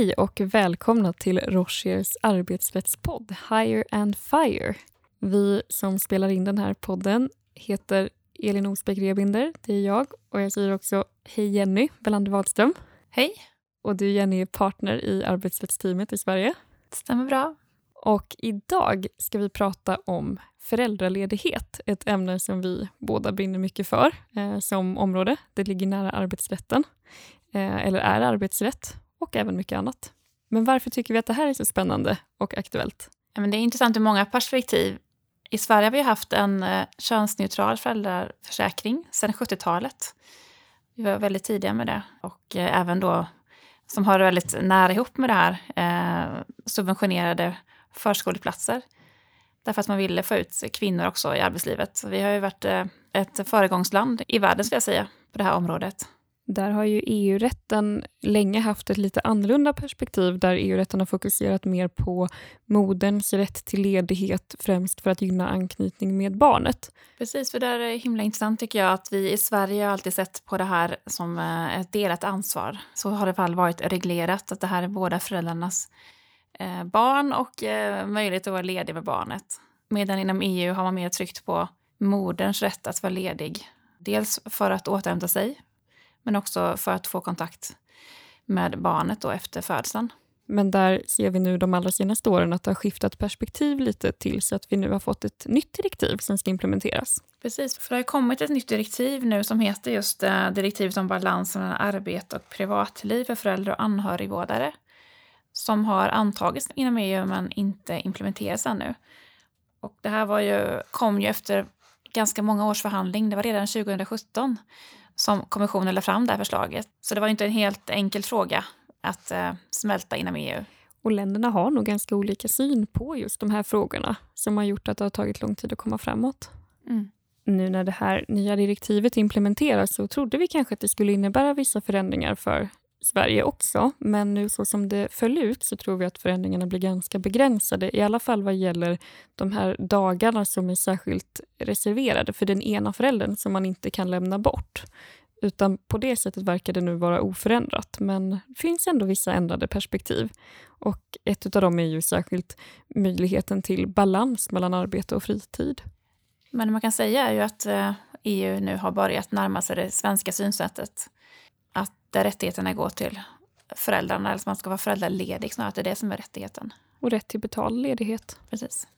Hej och välkomna till Rochers arbetsrättspodd Higher and Fire. Vi som spelar in den här podden heter Elin Osbeck Rebinder, det är jag. Och jag säger också hej Jenny Belander Wahlström. Hej. Och du Jenny är partner i arbetsrättsteamet i Sverige. Det stämmer bra. Och idag ska vi prata om föräldraledighet, ett ämne som vi båda brinner mycket för eh, som område. Det ligger nära arbetsrätten, eh, eller är arbetsrätt, och även mycket annat. Men varför tycker vi att det här är så spännande och aktuellt? Ja, men det är intressant ur många perspektiv. I Sverige har vi haft en eh, könsneutral föräldraförsäkring sedan 70-talet. Vi var väldigt tidiga med det och eh, även då som har väldigt nära ihop med det här eh, subventionerade förskoleplatser. Därför att man ville få ut kvinnor också i arbetslivet. Vi har ju varit eh, ett föregångsland i världen, ska jag säga, på det här området. Där har ju EU-rätten länge haft ett lite annorlunda perspektiv där EU-rätten har fokuserat mer på moderns rätt till ledighet främst för att gynna anknytning med barnet. Precis, för det är himla intressant tycker jag att vi i Sverige har alltid sett på det här som eh, ett delat ansvar. Så har det väl varit reglerat att det här är båda föräldrarnas eh, barn och eh, möjlighet att vara ledig med barnet. Medan inom EU har man mer tryckt på moderns rätt att vara ledig. Dels för att återhämta sig men också för att få kontakt med barnet då efter födseln. Men där ser vi nu de allra senaste åren att det har skiftat perspektiv lite till så att vi nu har fått ett nytt direktiv som ska implementeras. Precis, för det har kommit ett nytt direktiv nu som heter just eh, direktivet om balans mellan arbete och privatliv för föräldrar och anhörigvårdare som har antagits inom EU men inte implementerats ännu. Och det här var ju, kom ju efter ganska många års förhandling. Det var redan 2017 som kommissionen lade fram det här förslaget. Så det var inte en helt enkel fråga att eh, smälta inom EU. Och länderna har nog ganska olika syn på just de här frågorna som har gjort att det har tagit lång tid att komma framåt. Mm. Nu när det här nya direktivet implementeras så trodde vi kanske att det skulle innebära vissa förändringar för Sverige också, men nu så som det föll ut så tror vi att förändringarna blir ganska begränsade, i alla fall vad gäller de här dagarna som är särskilt reserverade för den ena föräldern som man inte kan lämna bort. Utan på det sättet verkar det nu vara oförändrat, men det finns ändå vissa ändrade perspektiv. Och ett av dem är ju särskilt möjligheten till balans mellan arbete och fritid. Men det man kan säga är ju att eh, EU nu har börjat närma sig det svenska synsättet där rättigheterna går till föräldrarna, eller att man ska vara föräldraledig snarare, att det är det som är rättigheten. Och rätt till betald ledighet. Precis.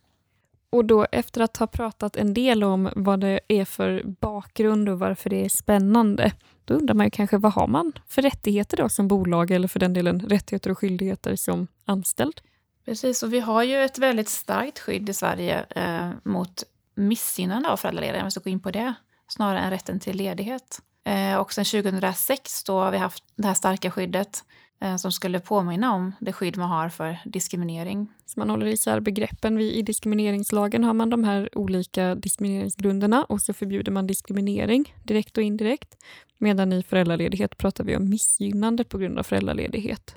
Och då efter att ha pratat en del om vad det är för bakgrund och varför det är spännande, då undrar man ju kanske vad har man för rättigheter då som bolag eller för den delen rättigheter och skyldigheter som anställd? Precis, och vi har ju ett väldigt starkt skydd i Sverige eh, mot missgynnande av föräldralediga, om vi ska gå in på det, snarare än rätten till ledighet. Eh, och sen 2006 då har vi haft det här starka skyddet eh, som skulle påminna om det skydd man har för diskriminering. Så man håller isär begreppen. I diskrimineringslagen har man de här olika diskrimineringsgrunderna och så förbjuder man diskriminering direkt och indirekt. Medan i föräldraledighet pratar vi om missgynnande på grund av föräldraledighet.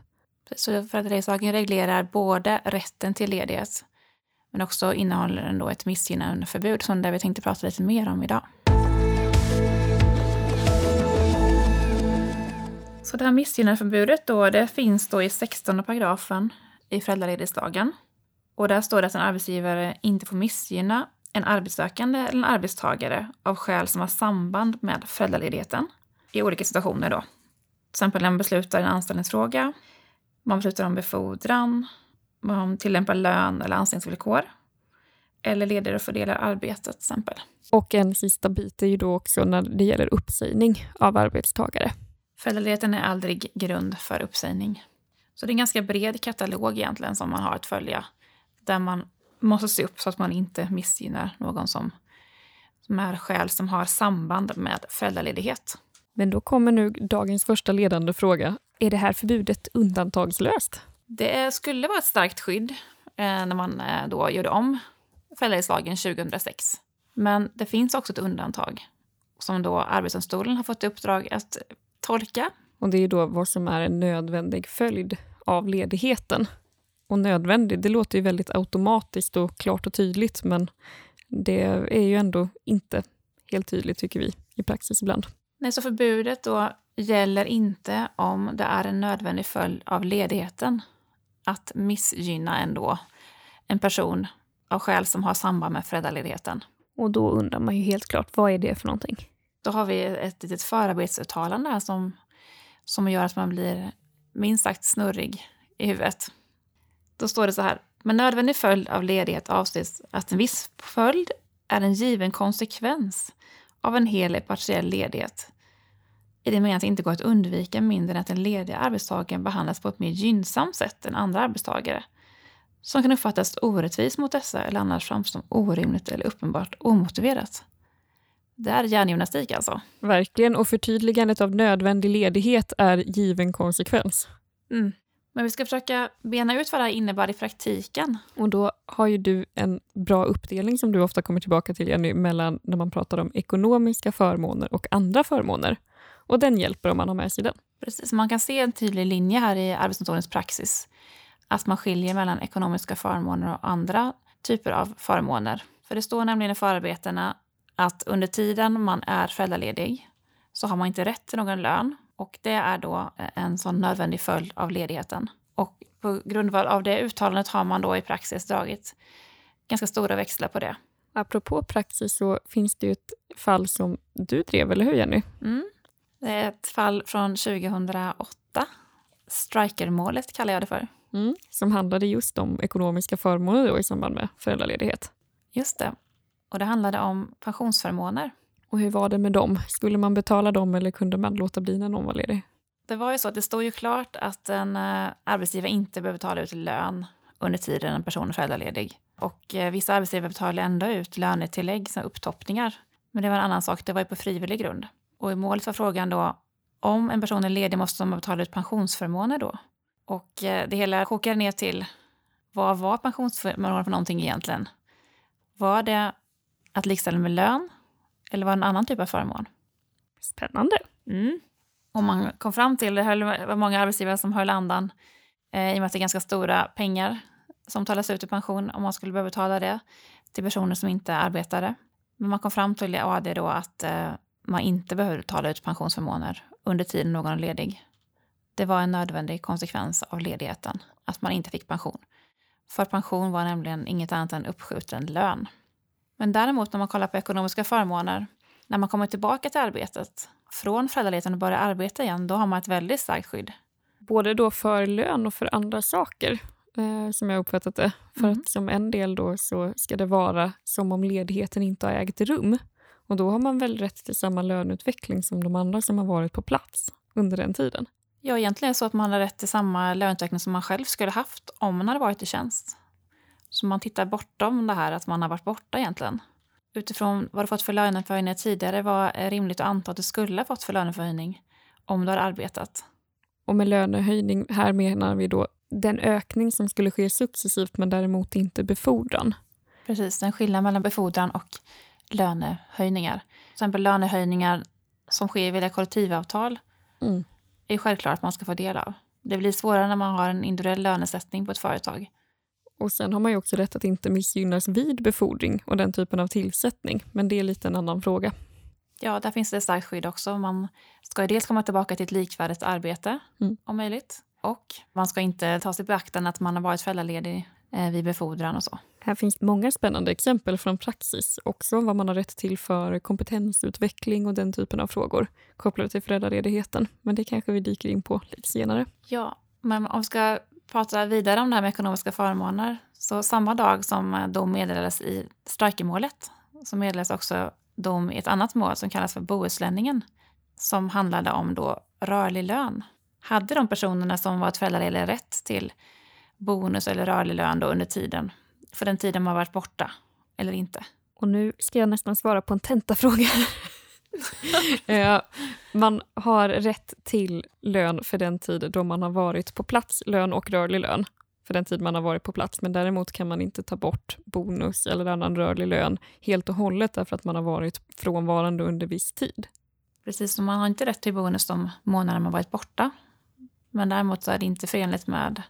Så föräldraledighetslagen reglerar både rätten till ledighet men också innehåller den då ett missgynnande förbud som det vi tänkte prata lite mer om idag. Så det här missgynnandeförbudet då, det finns då i 16 paragrafen i föräldraledighetslagen. Och där står det att en arbetsgivare inte får missgynna en arbetssökande eller en arbetstagare av skäl som har samband med föräldraledigheten i olika situationer då. Till exempel när man beslutar en anställningsfråga, man beslutar om befordran, man tillämpar lön eller anställningsvillkor eller leder och fördelar arbetet till exempel. Och en sista bit är ju då också när det gäller uppsägning av arbetstagare. Föräldraledigheten är aldrig grund för uppsägning. Så det är en ganska bred katalog egentligen som man har att följa. Där man måste se upp så att man inte missgynnar någon som, som är skäl som har samband med föräldraledighet. Men då kommer nu dagens första ledande fråga. Är det här förbudet undantagslöst? Det skulle vara ett starkt skydd eh, när man eh, då gjorde om föräldraledighetslagen 2006. Men det finns också ett undantag som då Arbetsdomstolen har fått i uppdrag att tolka. Och det är då vad som är en nödvändig följd av ledigheten. Och nödvändig, det låter ju väldigt automatiskt och klart och tydligt, men det är ju ändå inte helt tydligt tycker vi i praxis ibland. Nej, så förbudet då gäller inte om det är en nödvändig följd av ledigheten att missgynna ändå en person av skäl som har samband med föräldraledigheten. Och då undrar man ju helt klart, vad är det för någonting? Då har vi ett litet förarbetsuttalande här som, som gör att man blir minst sagt snurrig i huvudet. Då står det så här. Med nödvändig följd av ledighet avses att en viss följd är en given konsekvens av en hel eller partiell ledighet. I det meningen att det inte går att undvika mindre än att den lediga arbetstagaren behandlas på ett mer gynnsamt sätt än andra arbetstagare som kan uppfattas orättvis mot dessa eller annars framstå som orimligt eller uppenbart omotiverat. Det är hjärngymnastik alltså. Verkligen, och förtydligandet av nödvändig ledighet är given konsekvens. Mm. Men vi ska försöka bena ut vad det här innebär i praktiken. Och då har ju du en bra uppdelning som du ofta kommer tillbaka till Jenny, mellan när man pratar om ekonomiska förmåner och andra förmåner. Och den hjälper om man har med sig den. Precis, man kan se en tydlig linje här i Arbetsdomstolens praxis. Att man skiljer mellan ekonomiska förmåner och andra typer av förmåner. För det står nämligen i förarbetena att under tiden man är föräldraledig så har man inte rätt till någon lön och det är då en sån nödvändig följd av ledigheten. Och på grundval av det uttalandet har man då i praxis dragit ganska stora växlar på det. Apropå praxis så finns det ju ett fall som du drev, eller hur Jenny? Mm. Det är ett fall från 2008. Strikermålet kallar jag det för. Mm. Som handlade just om ekonomiska förmåner då i samband med föräldraledighet. Just det. Och det handlade om pensionsförmåner. Och hur var det med dem? Skulle man betala dem eller kunde man låta bli när någon var ledig? Det var ju så att det står ju klart att en uh, arbetsgivare inte behöver betala ut lön under tiden en person är föräldraledig. Och uh, vissa arbetsgivare betalar ändå ut lönetillägg, som upptoppningar. Men det var en annan sak, det var ju på frivillig grund. Och i målet var frågan då, om en person är ledig måste man betala ut pensionsförmåner då? Och uh, det hela kokade ner till, vad var pensionsförmåner för någonting egentligen? Var det att likställa med lön eller var en annan typ av förmån? Spännande. Mm. Och man kom fram till, det var många arbetsgivare som höll andan eh, i och med att det är ganska stora pengar som talas ut i pension om man skulle behöva betala det till personer som inte arbetade. Men man kom fram till i AD då att eh, man inte behöver betala ut pensionsförmåner under tiden någon är ledig. Det var en nödvändig konsekvens av ledigheten, att man inte fick pension. För pension var nämligen inget annat än uppskjuten lön. Men däremot när man kollar på ekonomiska förmåner, när man kommer tillbaka till arbetet från föräldraledigheten och börjar arbeta igen, då har man ett väldigt starkt skydd. Både då för lön och för andra saker, eh, som jag uppfattat det. För mm. att som en del då så ska det vara som om ledigheten inte har ägt rum. Och då har man väl rätt till samma löneutveckling som de andra som har varit på plats under den tiden. Ja, egentligen så att man har rätt till samma löneutveckling som man själv skulle haft om man hade varit i tjänst. Så man tittar bortom det här att man har varit borta egentligen. Utifrån vad du fått för löneförhöjningar tidigare var rimligt att anta att du skulle ha fått för löneförhöjning om du har arbetat. Och med lönehöjning, här menar vi då den ökning som skulle ske successivt men däremot inte befordran. Precis, den skillnad mellan befordran och lönehöjningar. Till exempel lönehöjningar som sker via kollektivavtal mm. är självklart att man ska få del av. Det blir svårare när man har en individuell lönesättning på ett företag. Och sen har man ju också rätt att inte missgynnas vid befordring och den typen av tillsättning. Men det är lite en annan fråga. Ja, där finns det starkt skydd också. Man ska dels komma tillbaka till ett likvärdigt arbete mm. om möjligt. Och man ska inte ta sig beaktande att man har varit föräldraledig eh, vid befordran och så. Här finns många spännande exempel från praxis. Också vad man har rätt till för kompetensutveckling och den typen av frågor kopplade till föräldraledigheten. Men det kanske vi dyker in på lite senare. Ja, men om vi ska prata vidare om det här med ekonomiska förmåner. Så samma dag som eh, dom meddelades i strejkemålet så meddelades också dom i ett annat mål som kallas för Bohuslänningen som handlade om då rörlig lön. Hade de personerna som var föräldralediga rätt till bonus eller rörlig lön då under tiden, för den tiden man varit borta, eller inte? Och nu ska jag nästan svara på en tentafråga. Eh, man har rätt till lön för den tid då man har varit på plats, lön och rörlig lön för den tid man har varit på plats. Men däremot kan man inte ta bort bonus eller annan rörlig lön helt och hållet därför att man har varit frånvarande under viss tid. Precis, som man har inte rätt till bonus de månader man varit borta. Men däremot så är det inte förenligt med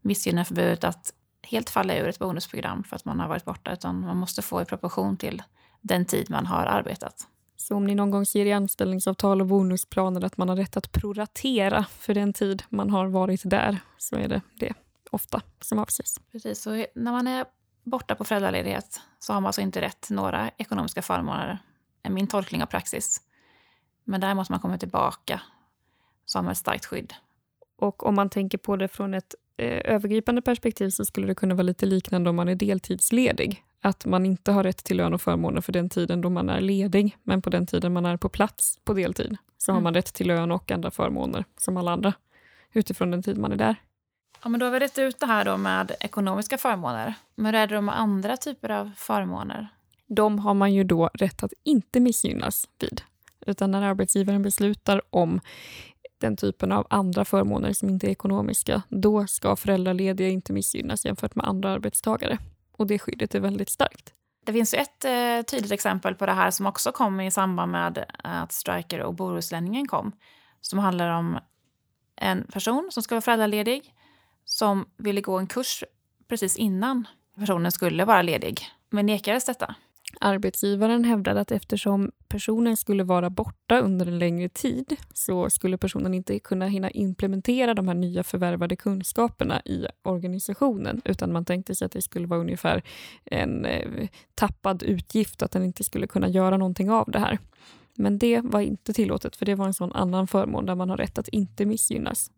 missgynnandeförbudet att helt falla ur ett bonusprogram för att man har varit borta, utan man måste få i proportion till den tid man har arbetat. Så om ni någon gång ser i anställningsavtal och bonusplaner att man har rätt att proratera för den tid man har varit där, så är det det ofta som avses. Precis, så när man är borta på föräldraledighet så har man alltså inte rätt till några ekonomiska förmåner, är min tolkning av praxis. Men där måste man komma tillbaka så har man ett starkt skydd. Och om man tänker på det från ett eh, övergripande perspektiv så skulle det kunna vara lite liknande om man är deltidsledig. Att man inte har rätt till lön och förmåner för den tiden då man är ledig, men på den tiden man är på plats på deltid så mm. har man rätt till lön och andra förmåner som alla andra utifrån den tid man är där. Ja, men då har vi rätt ut det här då med ekonomiska förmåner. Men hur är det med andra typer av förmåner? De har man ju då rätt att inte missgynnas vid. Utan när arbetsgivaren beslutar om den typen av andra förmåner som inte är ekonomiska, då ska föräldralediga inte missgynnas jämfört med andra arbetstagare. Och det skyddet är väldigt starkt. Det finns ett eh, tydligt exempel på det här som också kom i samband med att Striker och Bohuslänningen kom. Som handlar om en person som ska vara föräldraledig som ville gå en kurs precis innan personen skulle vara ledig, men nekades detta. Arbetsgivaren hävdade att eftersom personen skulle vara borta under en längre tid så skulle personen inte kunna hinna implementera de här nya förvärvade kunskaperna i organisationen utan man tänkte sig att det skulle vara ungefär en eh, tappad utgift, att den inte skulle kunna göra någonting av det här. Men det var inte tillåtet för det var en sån annan förmån där man har rätt att inte missgynnas.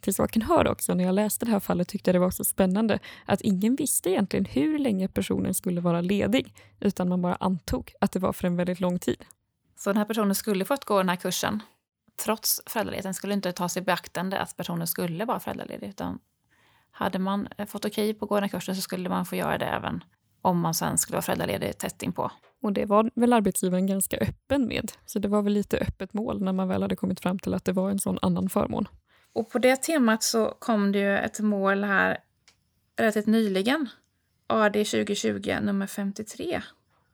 Till saken hör också, när jag läste det här fallet tyckte jag det var så spännande att ingen visste egentligen hur länge personen skulle vara ledig, utan man bara antog att det var för en väldigt lång tid. Så den här personen skulle fått gå den här kursen trots föräldraledigheten skulle inte tas i beaktande att personen skulle vara föräldraledig, utan hade man fått okej på att gå den här kursen så skulle man få göra det även om man sen skulle vara föräldraledig tätt inpå. Och det var väl arbetsgivaren ganska öppen med, så det var väl lite öppet mål när man väl hade kommit fram till att det var en sån annan förmån. Och på det temat så kom det ju ett mål här relativt nyligen. AD 2020 nummer 53.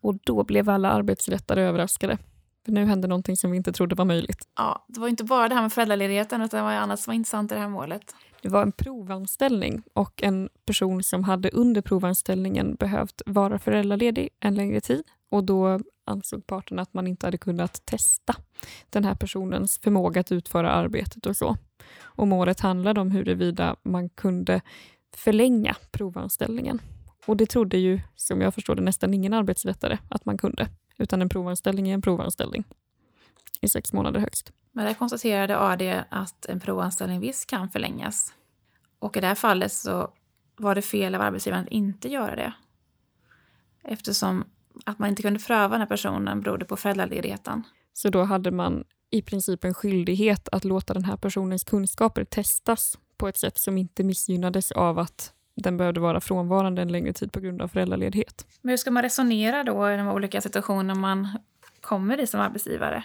Och då blev alla arbetsrättare överraskade. För nu hände någonting som vi inte trodde var möjligt. Ja, det var inte bara det här med föräldraledigheten utan det var annat som var intressant i det här målet. Det var en provanställning och en person som hade under provanställningen behövt vara föräldraledig en längre tid och då ansåg parterna att man inte hade kunnat testa den här personens förmåga att utföra arbetet och så. Och målet handlade om huruvida man kunde förlänga provanställningen. Och det trodde ju, som jag förstår det, nästan ingen arbetsrättare att man kunde. Utan en provanställning är en provanställning. I sex månader högst. Men där konstaterade AD att en provanställning visst kan förlängas. Och i det här fallet så var det fel av arbetsgivaren att inte göra det. Eftersom att man inte kunde pröva den här personen berodde på föräldraledigheten. Så då hade man i princip en skyldighet att låta den här personens kunskaper testas på ett sätt som inte missgynnades av att den behövde vara frånvarande en längre tid på grund av föräldraledighet. Men hur ska man resonera då i de olika situationer man kommer i som arbetsgivare?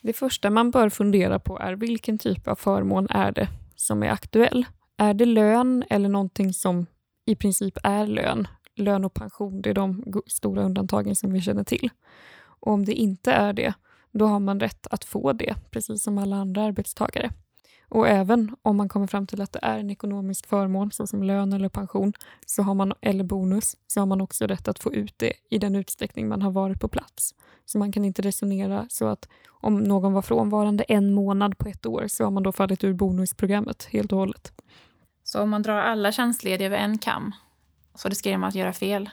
Det första man bör fundera på är vilken typ av förmån är det som är aktuell? Är det lön eller någonting som i princip är lön? Lön och pension, det är de stora undantagen som vi känner till. Och om det inte är det, då har man rätt att få det, precis som alla andra arbetstagare. Och även om man kommer fram till att det är en ekonomisk förmån, såsom lön eller pension, så har man, eller bonus, så har man också rätt att få ut det i den utsträckning man har varit på plats. Så man kan inte resonera så att om någon var frånvarande en månad på ett år så har man då fallit ur bonusprogrammet helt och hållet. Så om man drar alla tjänstlediga över en kam så riskerar man att göra fel?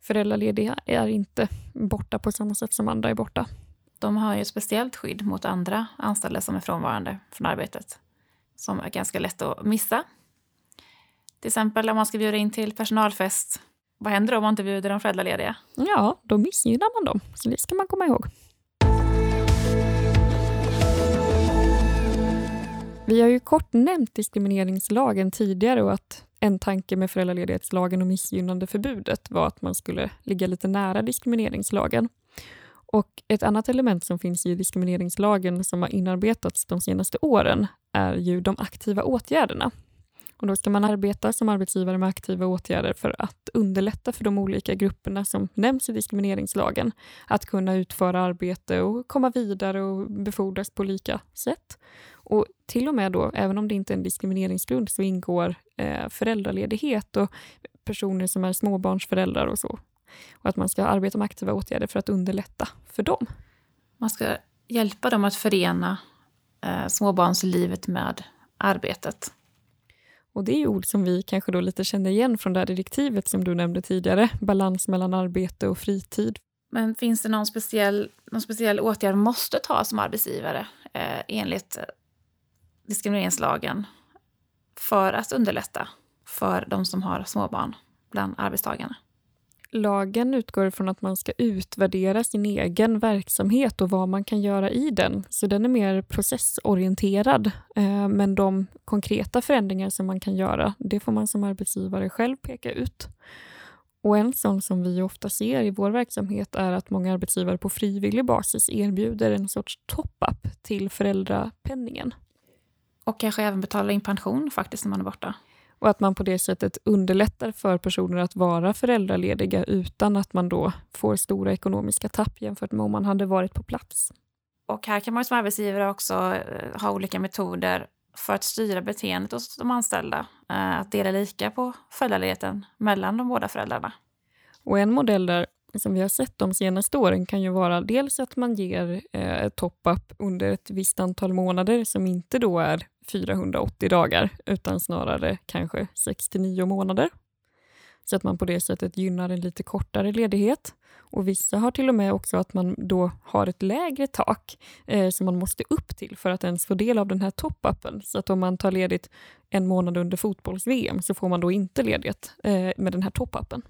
Föräldralediga är inte borta på samma sätt som andra är borta. De har ju ett speciellt skydd mot andra anställda som är frånvarande från arbetet som är ganska lätt att missa. Till exempel om man ska bjuda in till personalfest. Vad händer då om man inte bjuder de föräldralediga? Ja, då missgynnar man dem. Så det ska man komma ihåg. Vi har ju kort nämnt diskrimineringslagen tidigare och att en tanke med föräldraledighetslagen och missgynnandeförbudet var att man skulle ligga lite nära diskrimineringslagen. Och Ett annat element som finns i diskrimineringslagen som har inarbetats de senaste åren är ju de aktiva åtgärderna. Och då ska man arbeta som arbetsgivare med aktiva åtgärder för att underlätta för de olika grupperna som nämns i diskrimineringslagen att kunna utföra arbete och komma vidare och befordras på lika sätt. Och till och med då, även om det inte är en diskrimineringsgrund, så ingår eh, föräldraledighet och personer som är småbarnsföräldrar och så. Och att man ska arbeta med aktiva åtgärder för att underlätta för dem. Man ska hjälpa dem att förena eh, småbarnslivet med arbetet. Och det är ord som vi kanske då lite känner igen från det här direktivet som du nämnde tidigare, balans mellan arbete och fritid. Men finns det någon speciell, någon speciell åtgärd måste ta som arbetsgivare eh, enligt eh, diskrimineringslagen för att underlätta för de som har småbarn bland arbetstagarna? Lagen utgår från att man ska utvärdera sin egen verksamhet och vad man kan göra i den. Så den är mer processorienterad. Eh, men de konkreta förändringar som man kan göra, det får man som arbetsgivare själv peka ut. Och En sån som vi ofta ser i vår verksamhet är att många arbetsgivare på frivillig basis erbjuder en sorts top-up till föräldrapenningen. Och kanske även betala in pension faktiskt när man är borta. Och att man på det sättet underlättar för personer att vara föräldralediga utan att man då får stora ekonomiska tapp jämfört med om man hade varit på plats. Och här kan man som arbetsgivare också eh, ha olika metoder för att styra beteendet hos de anställda. Eh, att dela lika på föräldraledigheten mellan de båda föräldrarna. Och en modell där som vi har sett de senaste åren kan ju vara dels att man ger eh, top-up under ett visst antal månader som inte då är 480 dagar utan snarare kanske 6-9 månader. Så att man på det sättet gynnar en lite kortare ledighet. Och Vissa har till och med också att man då har ett lägre tak eh, som man måste upp till för att ens få del av den här top-upen. Så att om man tar ledigt en månad under fotbolls-VM så får man då inte ledigt eh, med den här top-upen.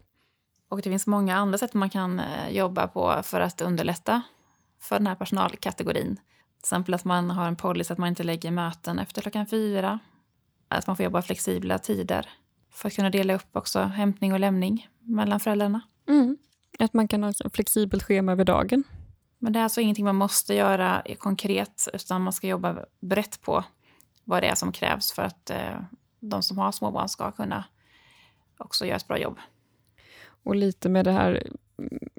Och det finns många andra sätt man kan eh, jobba på för att underlätta för den här personalkategorin. Till exempel att man har en policy att man inte lägger möten efter klockan fyra. Att man får jobba flexibla tider för att kunna dela upp också hämtning och lämning mellan föräldrarna. Mm. Att man kan ha ett flexibelt schema över dagen. Men det är alltså ingenting man måste göra konkret utan man ska jobba brett på vad det är som krävs för att eh, de som har småbarn ska kunna också göra ett bra jobb. Och lite med det här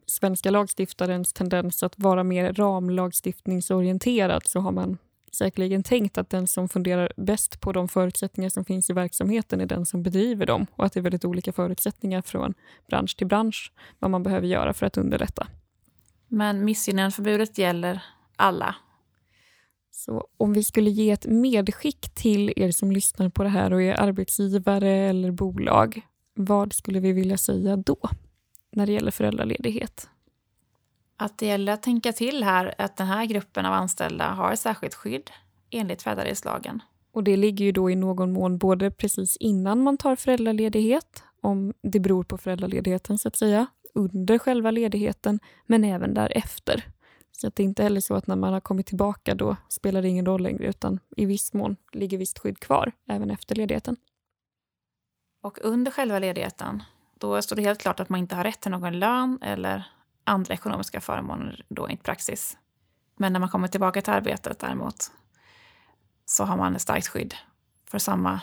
svenska lagstiftarens tendens att vara mer ramlagstiftningsorienterad så har man säkerligen tänkt att den som funderar bäst på de förutsättningar som finns i verksamheten är den som bedriver dem och att det är väldigt olika förutsättningar från bransch till bransch vad man behöver göra för att underlätta. Men missgynnandeförbudet gäller alla? Så om vi skulle ge ett medskick till er som lyssnar på det här och är arbetsgivare eller bolag vad skulle vi vilja säga då när det gäller föräldraledighet? Att det gäller att tänka till här att den här gruppen av anställda har särskilt skydd enligt föräldraledighetslagen. Och det ligger ju då i någon mån både precis innan man tar föräldraledighet, om det beror på föräldraledigheten så att säga, under själva ledigheten, men även därefter. Så att det är inte heller så att när man har kommit tillbaka då spelar det ingen roll längre, utan i viss mån ligger visst skydd kvar även efter ledigheten. Och under själva ledigheten, då står det helt klart att man inte har rätt till någon lön eller andra ekonomiska förmåner då enligt praxis. Men när man kommer tillbaka till arbetet däremot så har man ett starkt skydd för samma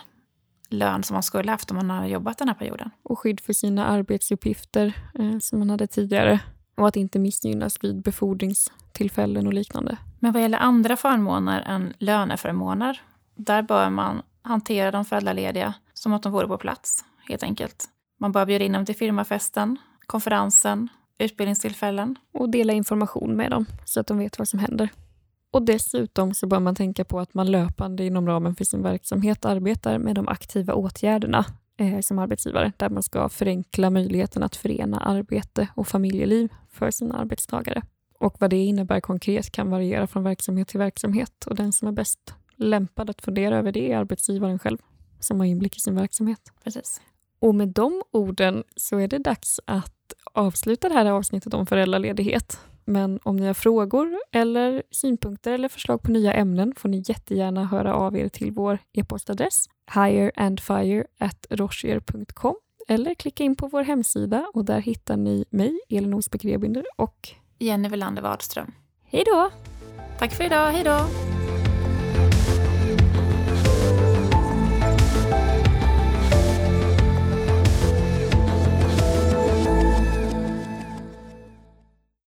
lön som man skulle haft om man har jobbat den här perioden. Och skydd för sina arbetsuppgifter eh, som man hade tidigare och att inte missgynnas vid befordringstillfällen och liknande. Men vad gäller andra förmåner än löneförmåner, där bör man hantera de föräldralediga som att de vore på plats, helt enkelt. Man bör bjuda in dem till firmafesten, konferensen, utbildningstillfällen. Och dela information med dem så att de vet vad som händer. Och dessutom så bör man tänka på att man löpande inom ramen för sin verksamhet arbetar med de aktiva åtgärderna eh, som arbetsgivare, där man ska förenkla möjligheten att förena arbete och familjeliv för sina arbetstagare. Och vad det innebär konkret kan variera från verksamhet till verksamhet och den som är bäst lämpad att fundera över det är arbetsgivaren själv som har inblick i sin verksamhet. Precis. Och med de orden så är det dags att avsluta det här avsnittet om föräldraledighet. Men om ni har frågor eller synpunkter eller förslag på nya ämnen får ni jättegärna höra av er till vår e-postadress higherandfire.rochier.com eller klicka in på vår hemsida och där hittar ni mig, Elin Osbeck och Jenny Welander Wadström. Hej då! Tack för idag, hej då!